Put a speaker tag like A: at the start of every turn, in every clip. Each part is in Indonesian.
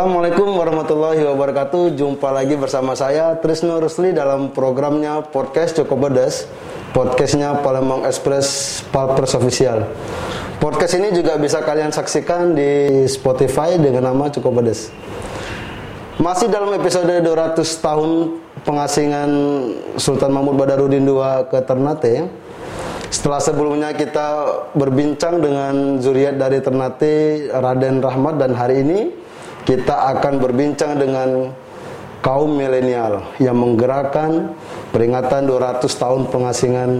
A: Assalamualaikum warahmatullahi wabarakatuh. Jumpa lagi bersama saya Trisno Rusli dalam programnya podcast Cukup Pedas. Podcastnya Palembang Express Palpers Official. Podcast ini juga bisa kalian saksikan di Spotify dengan nama Cukup Pedas. Masih dalam episode 200 tahun pengasingan Sultan Mahmud Badarudin II ke Ternate. Setelah sebelumnya kita berbincang dengan zuriat dari Ternate Raden Rahmat dan hari ini kita akan berbincang dengan kaum milenial yang menggerakkan peringatan 200 tahun pengasingan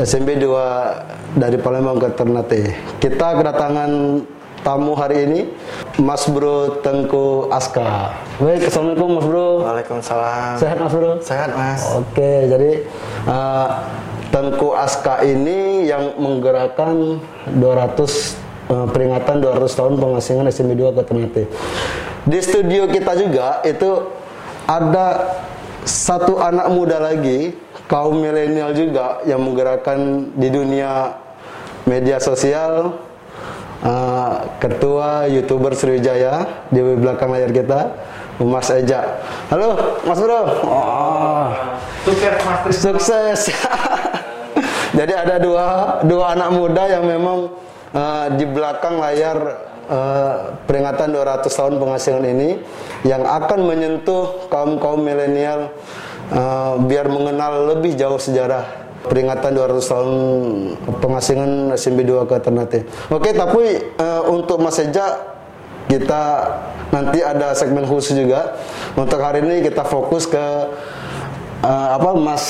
A: SMB 2 dari Palembang ke Ternate. Kita kedatangan tamu hari ini Mas Bro Tengku Aska. Baik, Assalamualaikum Mas Bro.
B: Waalaikumsalam.
A: Sehat Mas Bro?
B: Sehat Mas.
A: Oke, jadi uh, Tengku Aska ini yang menggerakkan 200 uh, peringatan 200 tahun pengasingan SMB 2 ke Ternate. Di studio kita juga itu ada satu anak muda lagi kaum milenial juga yang menggerakkan di dunia media sosial. Uh, ketua youtuber Sriwijaya di belakang layar kita Mas Eja. Halo Mas Bro. Oh,
B: Sukses Mas
A: sukses. Jadi ada dua dua anak muda yang memang uh, di belakang layar uh, peringatan 200 tahun pengasingan ini yang akan menyentuh kaum-kaum milenial uh, biar mengenal lebih jauh sejarah peringatan 200 tahun pengasingan SMB 2 ke Ternate. Oke, tapi uh, untuk Mas Eja kita nanti ada segmen khusus juga. Untuk hari ini kita fokus ke uh, apa Mas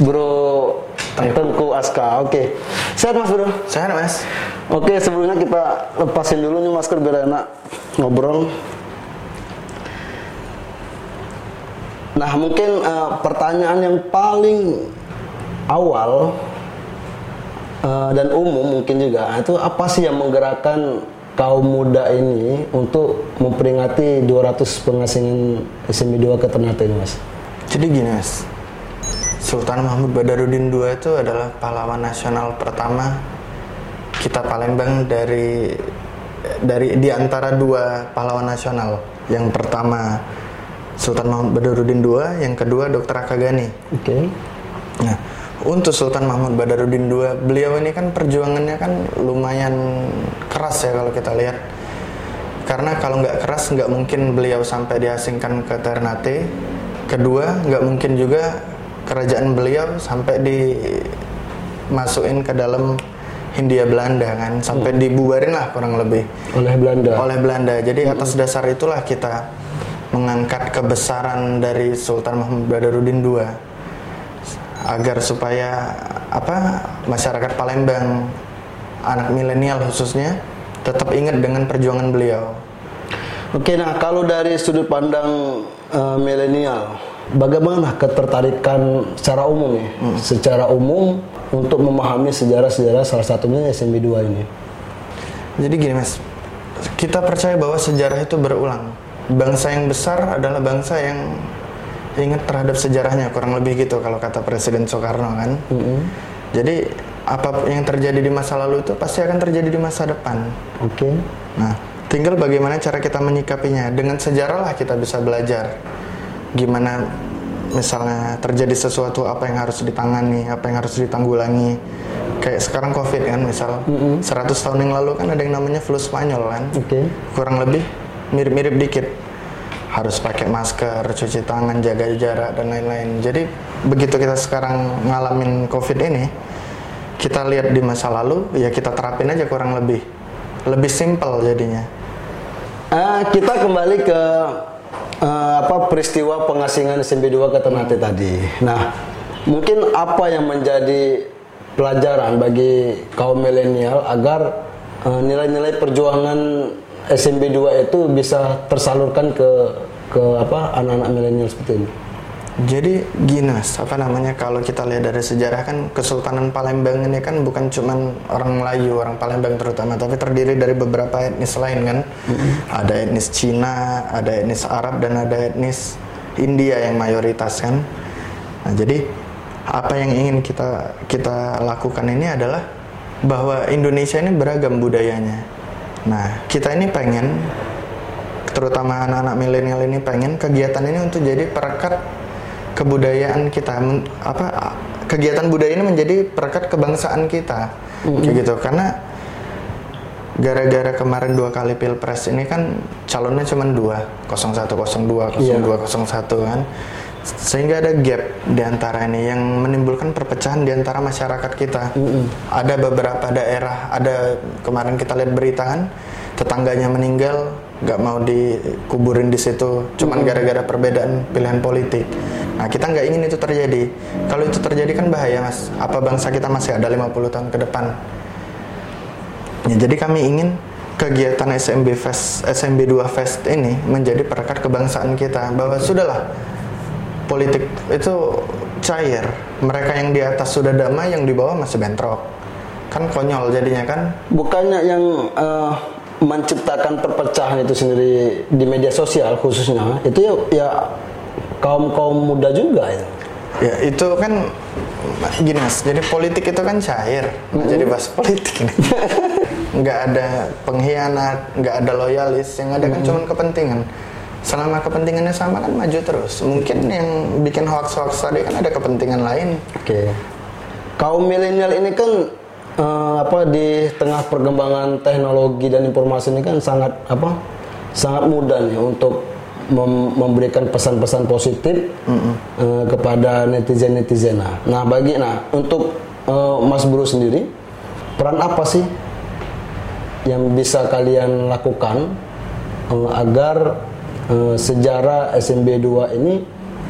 A: Bro Tengku Aska. Oke. Sehat Mas Bro?
B: Sehat Mas.
A: Oke, sebelumnya kita lepasin dulu nih masker biar enak ngobrol. Nah, mungkin uh, pertanyaan yang paling awal uh, dan umum mungkin juga itu apa sih yang menggerakkan kaum muda ini untuk memperingati 200 pengasingan SMB 2 ke Ternate ini, Mas?
B: Jadi gini Mas. Sultan Mahmud Badarudin II itu adalah pahlawan nasional pertama kita Palembang dari dari di antara dua pahlawan nasional. Yang pertama Sultan Mahmud Badarudin II, yang kedua Dr. Akagani.
A: Oke. Okay.
B: Nah, untuk Sultan Mahmud Badarudin II, beliau ini kan perjuangannya kan lumayan keras ya kalau kita lihat. Karena kalau nggak keras nggak mungkin beliau sampai diasingkan ke Ternate. Kedua, nggak mungkin juga kerajaan beliau sampai dimasukin ke dalam Hindia Belanda kan, sampai hmm. dibubarin lah kurang lebih
A: oleh Belanda.
B: Oleh Belanda. Jadi hmm. atas dasar itulah kita mengangkat kebesaran dari Sultan Mahmud Badarudin II agar supaya apa masyarakat Palembang anak milenial khususnya tetap ingat dengan perjuangan beliau.
A: Oke, nah kalau dari sudut pandang uh, milenial, bagaimana ketertarikan secara umum ya? Hmm. Secara umum untuk memahami sejarah-sejarah salah satunya SMB 2 ini.
B: Jadi gini Mas, kita percaya bahwa sejarah itu berulang. Bangsa yang besar adalah bangsa yang ingat terhadap sejarahnya kurang lebih gitu kalau kata Presiden Soekarno kan. -hmm. Jadi apa yang terjadi di masa lalu itu pasti akan terjadi di masa depan.
A: Oke. Okay.
B: Nah, tinggal bagaimana cara kita menyikapinya. Dengan sejarah lah kita bisa belajar gimana misalnya terjadi sesuatu apa yang harus ditangani, apa yang harus ditanggulangi. Kayak sekarang Covid kan misal mm -hmm. 100 tahun yang lalu kan ada yang namanya flu Spanyol kan.
A: Okay.
B: Kurang lebih mirip-mirip dikit. Harus pakai masker, cuci tangan, jaga jarak dan lain-lain. Jadi begitu kita sekarang ngalamin Covid ini, kita lihat di masa lalu, ya kita terapin aja kurang lebih. Lebih simpel jadinya.
A: Uh, kita kembali ke uh, apa peristiwa pengasingan SMB 2 ke Ternate tadi. Nah, mungkin apa yang menjadi pelajaran bagi kaum milenial agar uh, nilai-nilai perjuangan SMB 2 itu bisa tersalurkan ke ke apa anak-anak milenial seperti ini?
B: Jadi gini mas, apa namanya kalau kita lihat dari sejarah kan Kesultanan Palembang ini kan bukan cuma orang Melayu, orang Palembang terutama, tapi terdiri dari beberapa etnis lain kan. Mm-hmm. Ada etnis Cina, ada etnis Arab dan ada etnis India yang mayoritas kan. Nah, jadi apa yang ingin kita kita lakukan ini adalah bahwa Indonesia ini beragam budayanya. Nah, kita ini pengen terutama anak-anak milenial ini pengen kegiatan ini untuk jadi perekat kebudayaan kita Men- apa kegiatan budaya ini menjadi perekat kebangsaan kita. Kayak gitu karena gara-gara kemarin dua kali pilpres ini kan calonnya cuma dua 0102
A: Iya.
B: 0201 kan. Sehingga ada gap di antara ini yang menimbulkan perpecahan di antara masyarakat kita. Ada beberapa daerah ada kemarin kita lihat berita kan tetangganya meninggal nggak mau dikuburin di situ cuman gara-gara perbedaan pilihan politik nah kita nggak ingin itu terjadi kalau itu terjadi kan bahaya mas apa bangsa kita masih ada 50 tahun ke depan Ya, jadi kami ingin kegiatan SMB Fest, SMB 2 Fest ini menjadi perekat kebangsaan kita bahwa sudahlah politik itu cair. Mereka yang di atas sudah damai, yang di bawah masih bentrok. Kan konyol jadinya kan.
A: bukannya yang eh, menciptakan perpecahan itu sendiri di media sosial khususnya itu ya, ya kaum kaum muda juga ya
B: Ya itu kan gini mas, jadi politik itu kan cair. Nggak Jadi bahas politik nih. nggak ada pengkhianat, nggak ada loyalis, yang ada kan cuma kepentingan. Selama kepentingannya sama kan maju terus. Mungkin yang bikin hoax-hoax tadi kan ada kepentingan lain.
A: Oke. Kaum milenial ini kan eh, apa di tengah perkembangan teknologi dan informasi ini kan sangat apa? Sangat mudah nih untuk mem- memberikan pesan-pesan positif eh, kepada netizen-netizen. Nah, Nah, bagi nah untuk eh, Mas Bro sendiri peran apa sih yang bisa kalian lakukan eh, agar eh, sejarah SMB 2 ini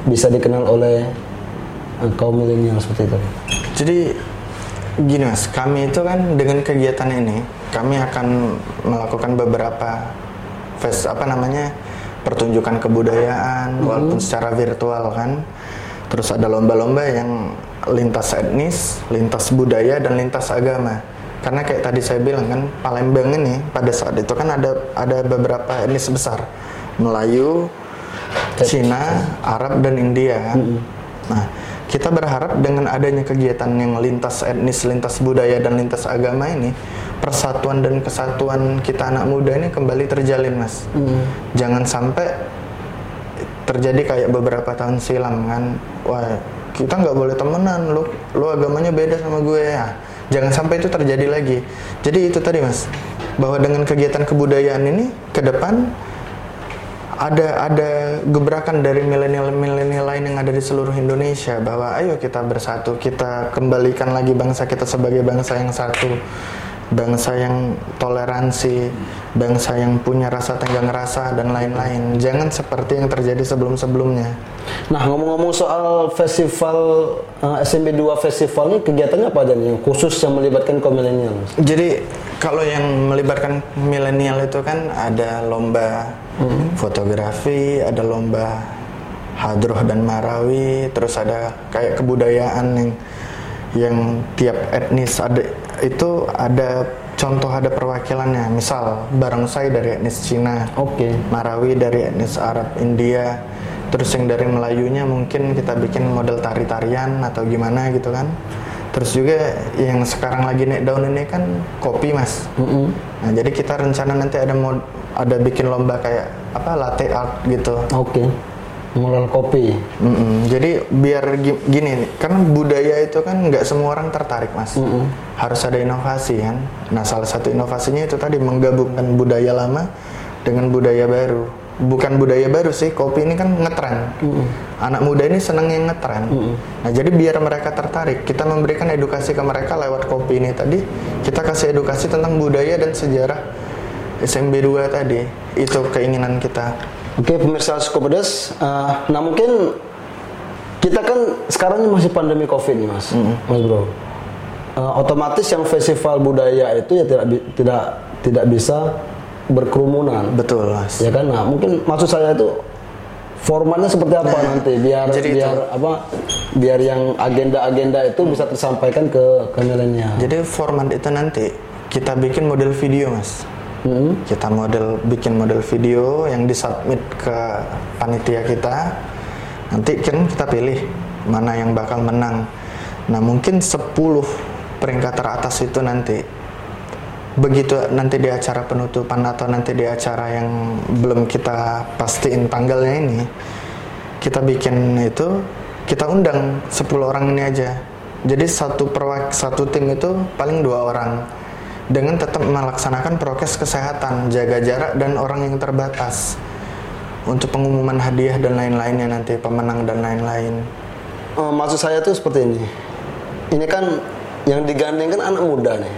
A: bisa dikenal oleh eh, kaum milenial seperti itu.
B: Jadi gini mas, kami itu kan dengan kegiatan ini kami akan melakukan beberapa fest apa namanya pertunjukan kebudayaan walaupun secara virtual kan. Terus ada lomba-lomba yang lintas etnis, lintas budaya dan lintas agama. Karena kayak tadi saya bilang kan Palembang ini pada saat itu kan ada ada beberapa etnis besar Melayu, Cina, Arab dan India kan. Nah, kita berharap dengan adanya kegiatan yang lintas etnis, lintas budaya dan lintas agama ini, persatuan dan kesatuan kita anak muda ini kembali terjalin, Mas. Jangan sampai terjadi kayak beberapa tahun silam kan, wah kita nggak boleh temenan, lu lu agamanya beda sama gue ya. Jangan sampai itu terjadi lagi. Jadi itu tadi, Mas, bahwa dengan kegiatan kebudayaan ini ke depan ada ada gebrakan dari milenial-milenial lain yang ada di seluruh Indonesia bahwa ayo kita bersatu, kita kembalikan lagi bangsa kita sebagai bangsa yang satu, bangsa yang toleransi, bangsa yang punya rasa tenggang rasa dan lain-lain. Jangan seperti yang terjadi sebelum-sebelumnya.
A: Nah, ngomong-ngomong soal festival eh, SMB 2 festival ini kegiatannya apa aja nih? Yang khusus yang melibatkan kaum milenial.
B: Jadi kalau yang melibatkan milenial itu kan ada lomba fotografi, ada lomba hadroh dan marawi, terus ada kayak kebudayaan yang yang tiap etnis ada itu ada contoh ada perwakilannya. Misal barongsai dari etnis Cina,
A: Oke.
B: Marawi dari etnis Arab India terus yang dari Melayunya mungkin kita bikin model tari-tarian atau gimana gitu kan terus juga yang sekarang lagi naik daun ini kan kopi mas nah jadi kita rencana nanti ada mau ada bikin lomba kayak apa latte art gitu
A: Oke. Modal kopi.
B: Mm-mm. Jadi biar gi- gini, nih, karena budaya itu kan nggak semua orang tertarik mas, harus ada inovasi kan. Nah salah satu inovasinya itu tadi menggabungkan budaya lama dengan budaya baru. Bukan budaya baru sih, kopi ini kan ngetren. Anak muda ini seneng yang ngetren. Nah jadi biar mereka tertarik, kita memberikan edukasi ke mereka lewat kopi ini tadi. Kita kasih edukasi tentang budaya dan sejarah SMB 2 tadi. Itu keinginan kita.
A: Oke, pemirsa Skopedes. eh, nah mungkin kita kan sekarang ini masih pandemi COVID nih, Mas. Mas Bro. Eh, otomatis yang festival budaya itu ya tidak tidak tidak bisa berkerumunan.
B: Betul mas.
A: Ya kan? Nah, mungkin maksud saya itu formatnya seperti apa nanti biar
B: Nah, jadi
A: biar
B: itu.
A: apa biar yang agenda-agenda itu bisa tersampaikan ke ke milenial.
B: Jadi format itu nanti kita bikin model video mas.
A: Mm-mm.
B: Kita model bikin model video yang disubmit ke panitia kita. Nanti kan kita pilih mana yang bakal menang. Nah mungkin 10 peringkat teratas itu nanti begitu nanti di acara penutupan atau nanti di acara yang belum kita pastiin tanggalnya ini kita bikin itu kita undang 10 orang ini aja jadi satu perwak satu tim itu paling dua orang dengan tetap melaksanakan prokes kesehatan jaga jarak dan orang yang terbatas untuk pengumuman hadiah dan lain-lainnya nanti pemenang dan lain-lain
A: Eh, maksud saya tuh seperti ini. Ini kan yang digandeng kan anak muda nih.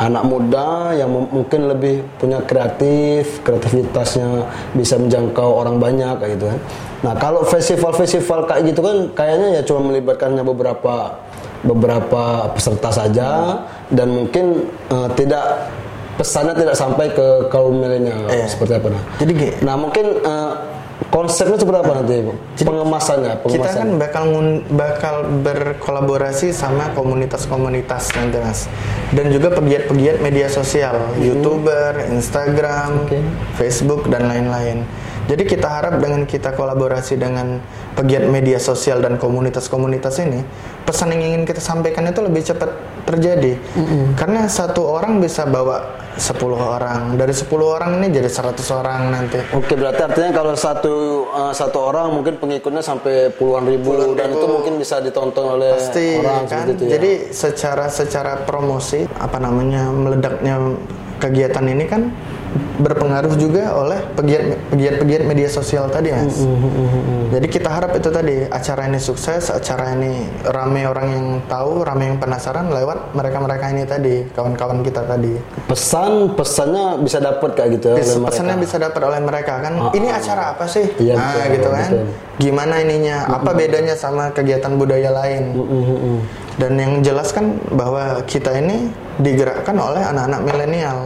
A: Anak muda yang mungkin lebih punya kreatif, kreativitasnya bisa menjangkau orang banyak kayak gitu kan. Nah, kalau festival-festival kayak gitu kan kayaknya ya cuma melibatkannya beberapa beberapa peserta saja dan mungkin eh, tidak pesannya tidak sampai ke kaum milenial
B: Iya.
A: seperti apa nah.
B: Jadi
A: Nah, mungkin eh, konsepnya seperti apa nanti, Bu? Pengemasannya,
B: kita
A: pengemasannya.
B: kan bakal ngun- bakal berkolaborasi sama komunitas-komunitas nanti mas dan juga pegiat-pegiat media sosial youtuber instagram
A: Oke.
B: facebook dan lain-lain jadi kita harap dengan kita kolaborasi dengan pegiat media sosial dan komunitas-komunitas ini pesan yang ingin kita sampaikan itu lebih cepat terjadi. Karena satu orang bisa bawa 10 orang. Dari 10 orang ini jadi 100 orang nanti.
A: Oke, berarti artinya kalau satu eh, satu orang mungkin pengikutnya sampai puluhan ribu dan itu mungkin bisa ditonton oleh
B: pasti
A: orang
B: kan?
A: itu ya.
B: jadi secara secara promosi apa namanya meledaknya kegiatan ini kan berpengaruh juga oleh pegiat pegiat pegiat media sosial tadi mas.
A: Mm,
B: jadi kita harap itu tadi acara ini sukses acara ini rame orang yang tahu rame yang penasaran lewat mereka mereka ini tadi kawan-kawan kita tadi.
A: Pesan pesannya bisa dapat kayak gitu ya oleh
B: Pes-
A: mereka.
B: pesannya bisa dapat oleh mereka kan? Ini acara apa sih?
A: Iya,
B: nah
A: betul,
B: gitu kan?
A: betul.
B: gimana ininya? Apa bedanya sama kegiatan budaya lain?
A: Mm-mm.
B: Dan yang jelas kan bahwa kita ini digerakkan oleh anak-anak milenial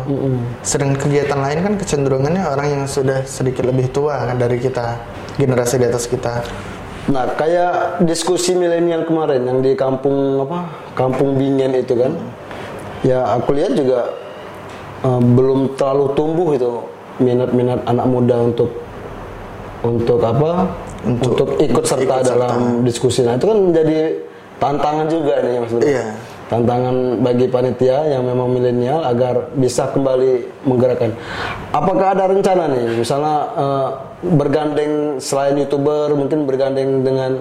B: sedangkan kegiatan lain kan kecenderungannya orang yang sudah sedikit lebih tua kan dari kita generasi di atas kita
A: Nah, kayak diskusi milenial kemarin yang di kampung apa? Kampung Bingen itu kan. Ya, aku lihat juga eh, belum terlalu tumbuh itu minat-minat anak muda untuk untuk apa? Untuk, ikut serta
B: ikut
A: dalam diskusi. Nah, itu kan menjadi tantangan juga nih Mas Bro.
B: Iya.
A: Tantangan bagi panitia yang memang milenial agar bisa kembali menggerakkan. Apakah ada rencana nih, misalnya eh, bergandeng selain youtuber, mungkin bergandeng dengan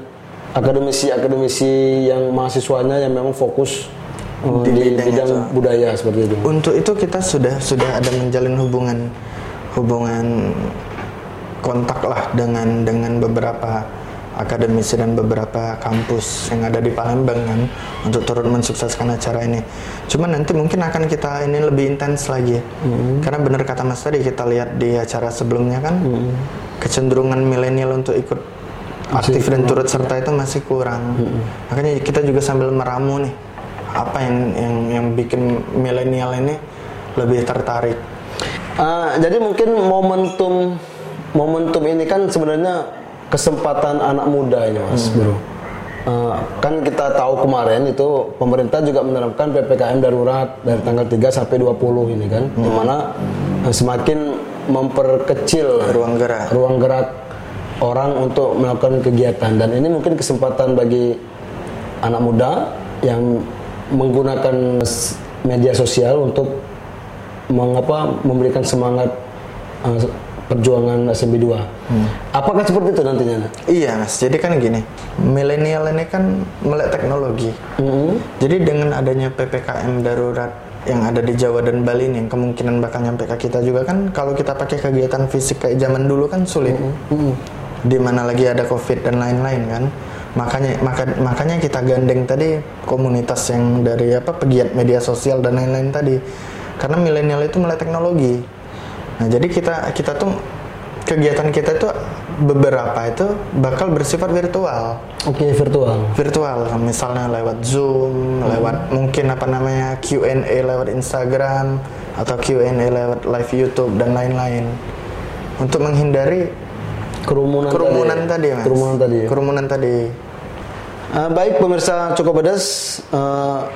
A: akademisi-akademisi yang mahasiswanya yang memang fokus eh,
B: Di
A: di,
B: bidang
A: bidang
B: itu.
A: budaya seperti itu.
B: untuk itu kita sudah sudah ada menjalin hubungan hubungan kontak lah dengan dengan beberapa akademisi dan beberapa kampus yang ada di Palembang kan untuk turut mensukseskan acara ini. Cuman nanti mungkin akan kita ini lebih intens lagi ya. Karena benar kata Mas tadi kita lihat di acara sebelumnya kan kecenderungan milenial untuk ikut aktif dan turut serta itu masih kurang. Makanya kita juga sambil meramu nih apa yang yang yang bikin milenial ini lebih tertarik.
A: Ah, jadi mungkin momentum momentum ini kan sebenarnya kesempatan anak muda ini mas bro. Ah, kan kita tahu kemarin itu pemerintah juga menerapkan ppkm darurat dari tanggal 3 sampai 20 ini kan, di mana eh, semakin memperkecil
B: Ruang gerak.
A: ruang gerak orang untuk melakukan kegiatan dan ini mungkin kesempatan bagi anak muda yang menggunakan media sosial untuk mengapa memberikan semangat uh, perjuangan SMB 2. Apakah seperti itu nantinya?
B: Iya mas, jadi kan gini, milenial ini kan melek teknologi. Jadi dengan adanya ppkm darurat yang ada di Jawa dan Bali ini, yang kemungkinan bakal nyampe ke kita juga kan, kalau kita pakai kegiatan fisik kayak zaman dulu kan sulit. Di mana lagi ada covid dan lain-lain kan. Makanya maka, makanya kita gandeng tadi komunitas yang dari apa pegiat media sosial dan lain-lain tadi. Karena milenial itu melek teknologi. Nah, jadi kita kita tuh kegiatan kita itu beberapa itu bakal bersifat virtual.
A: Oke, virtual.
B: Virtual misalnya lewat Zoom, lewat mungkin apa namanya Q&A lewat Instagram atau Q&A lewat live YouTube dan lain-lain. Untuk menghindari
A: Kerumunan,
B: kerumunan tadi, Mas.
A: Kerumunan tadi. ya?
B: Kerumunan tadi.
A: Uh, baik pemirsa cukup pedas uh,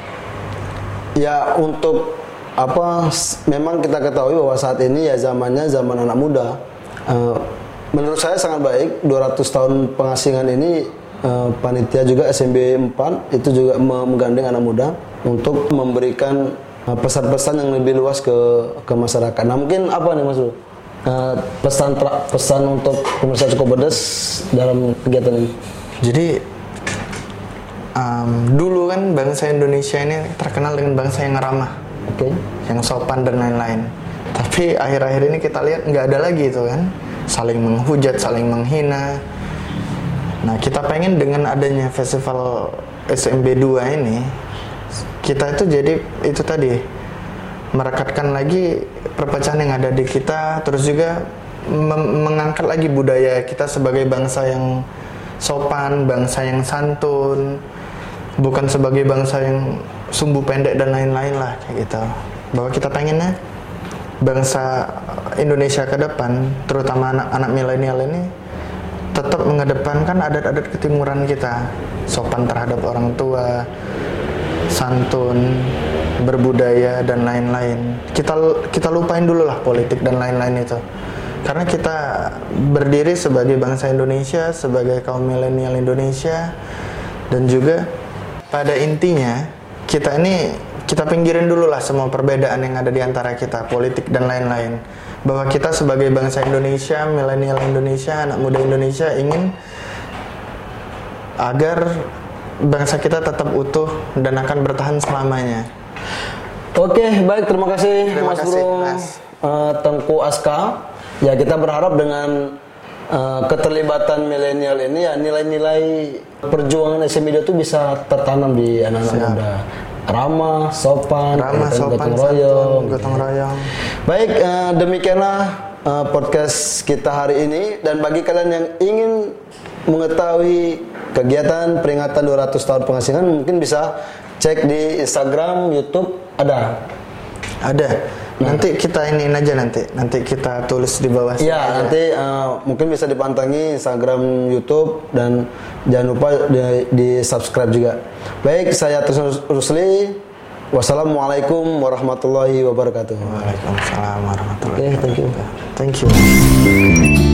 A: ya untuk apa memang kita ketahui bahwa saat ini ya zamannya zaman anak muda Uh, menurut saya sangat baik 200 tahun pengasingan ini uh, panitia juga SMB 4 itu juga me- menggandeng anak muda untuk memberikan uh, pesan-pesan yang lebih luas ke ke masyarakat. Nah mungkin apa nih Mas Bro? Uh, pesan tra- pesan untuk pemirsa Cukup Pedas dalam kegiatan ini.
B: Jadi um, dulu kan bangsa Indonesia ini terkenal dengan bangsa yang ramah,
A: Oke.
B: yang sopan dan lain-lain. Tapi akhir-akhir ini kita lihat nggak ada lagi itu kan, saling menghujat, saling menghina. Nah kita pengen dengan adanya festival SMB 2 ini, kita itu jadi itu tadi merekatkan lagi perpecahan yang ada di kita, terus juga mengangkat lagi budaya kita sebagai bangsa yang sopan, bangsa yang santun, bukan sebagai bangsa yang sumbu pendek dan lain-lain lah kayak gitu. Bahwa kita pengennya bangsa Indonesia ke depan, terutama anak-anak milenial ini tetap mengedepankan adat-adat ketimuran kita, sopan terhadap orang tua, santun, berbudaya dan lain-lain. Kita kita lupain dulu lah politik dan lain-lain itu. Karena kita berdiri sebagai bangsa Indonesia, sebagai kaum milenial Indonesia dan juga pada intinya kita ini kita pinggirin dulu lah semua perbedaan yang ada di antara kita, politik dan lain-lain. Bahwa kita sebagai bangsa Indonesia, milenial Indonesia, anak muda Indonesia ingin agar bangsa kita tetap utuh dan akan bertahan selamanya.
A: Oke, baik terima kasih
B: Terima
A: Mas
B: kasih,
A: Bro
B: Mas.
A: eh, Tengku Aska. Ya kita berharap dengan eh, keterlibatan milenial ini ya nilai-nilai perjuangan SMB itu bisa tertanam di anak-anak muda. Ramah, sopan,
B: Ramah,
A: dan
B: sopan,
A: gotong
B: santun,
A: royong.
B: gotong royong.
A: Baik, eh, demikianlah eh, podcast kita hari ini dan bagi kalian yang ingin mengetahui kegiatan peringatan 200 tahun pengasihan mungkin bisa cek di Instagram, YouTube ada.
B: Ada. Nanti kita iniin aja nanti. Nanti kita tulis di bawah.
A: Iya,
B: aja.
A: nanti eh, mungkin bisa dipantangi Instagram, YouTube dan jangan lupa di, di subscribe juga. Baik, saya Trisno Rusli. Wassalamualaikum warahmatullahi wabarakatuh.
B: Waalaikumsalam warahmatullahi
A: Oke, thank you.
B: wabarakatuh. Thank you.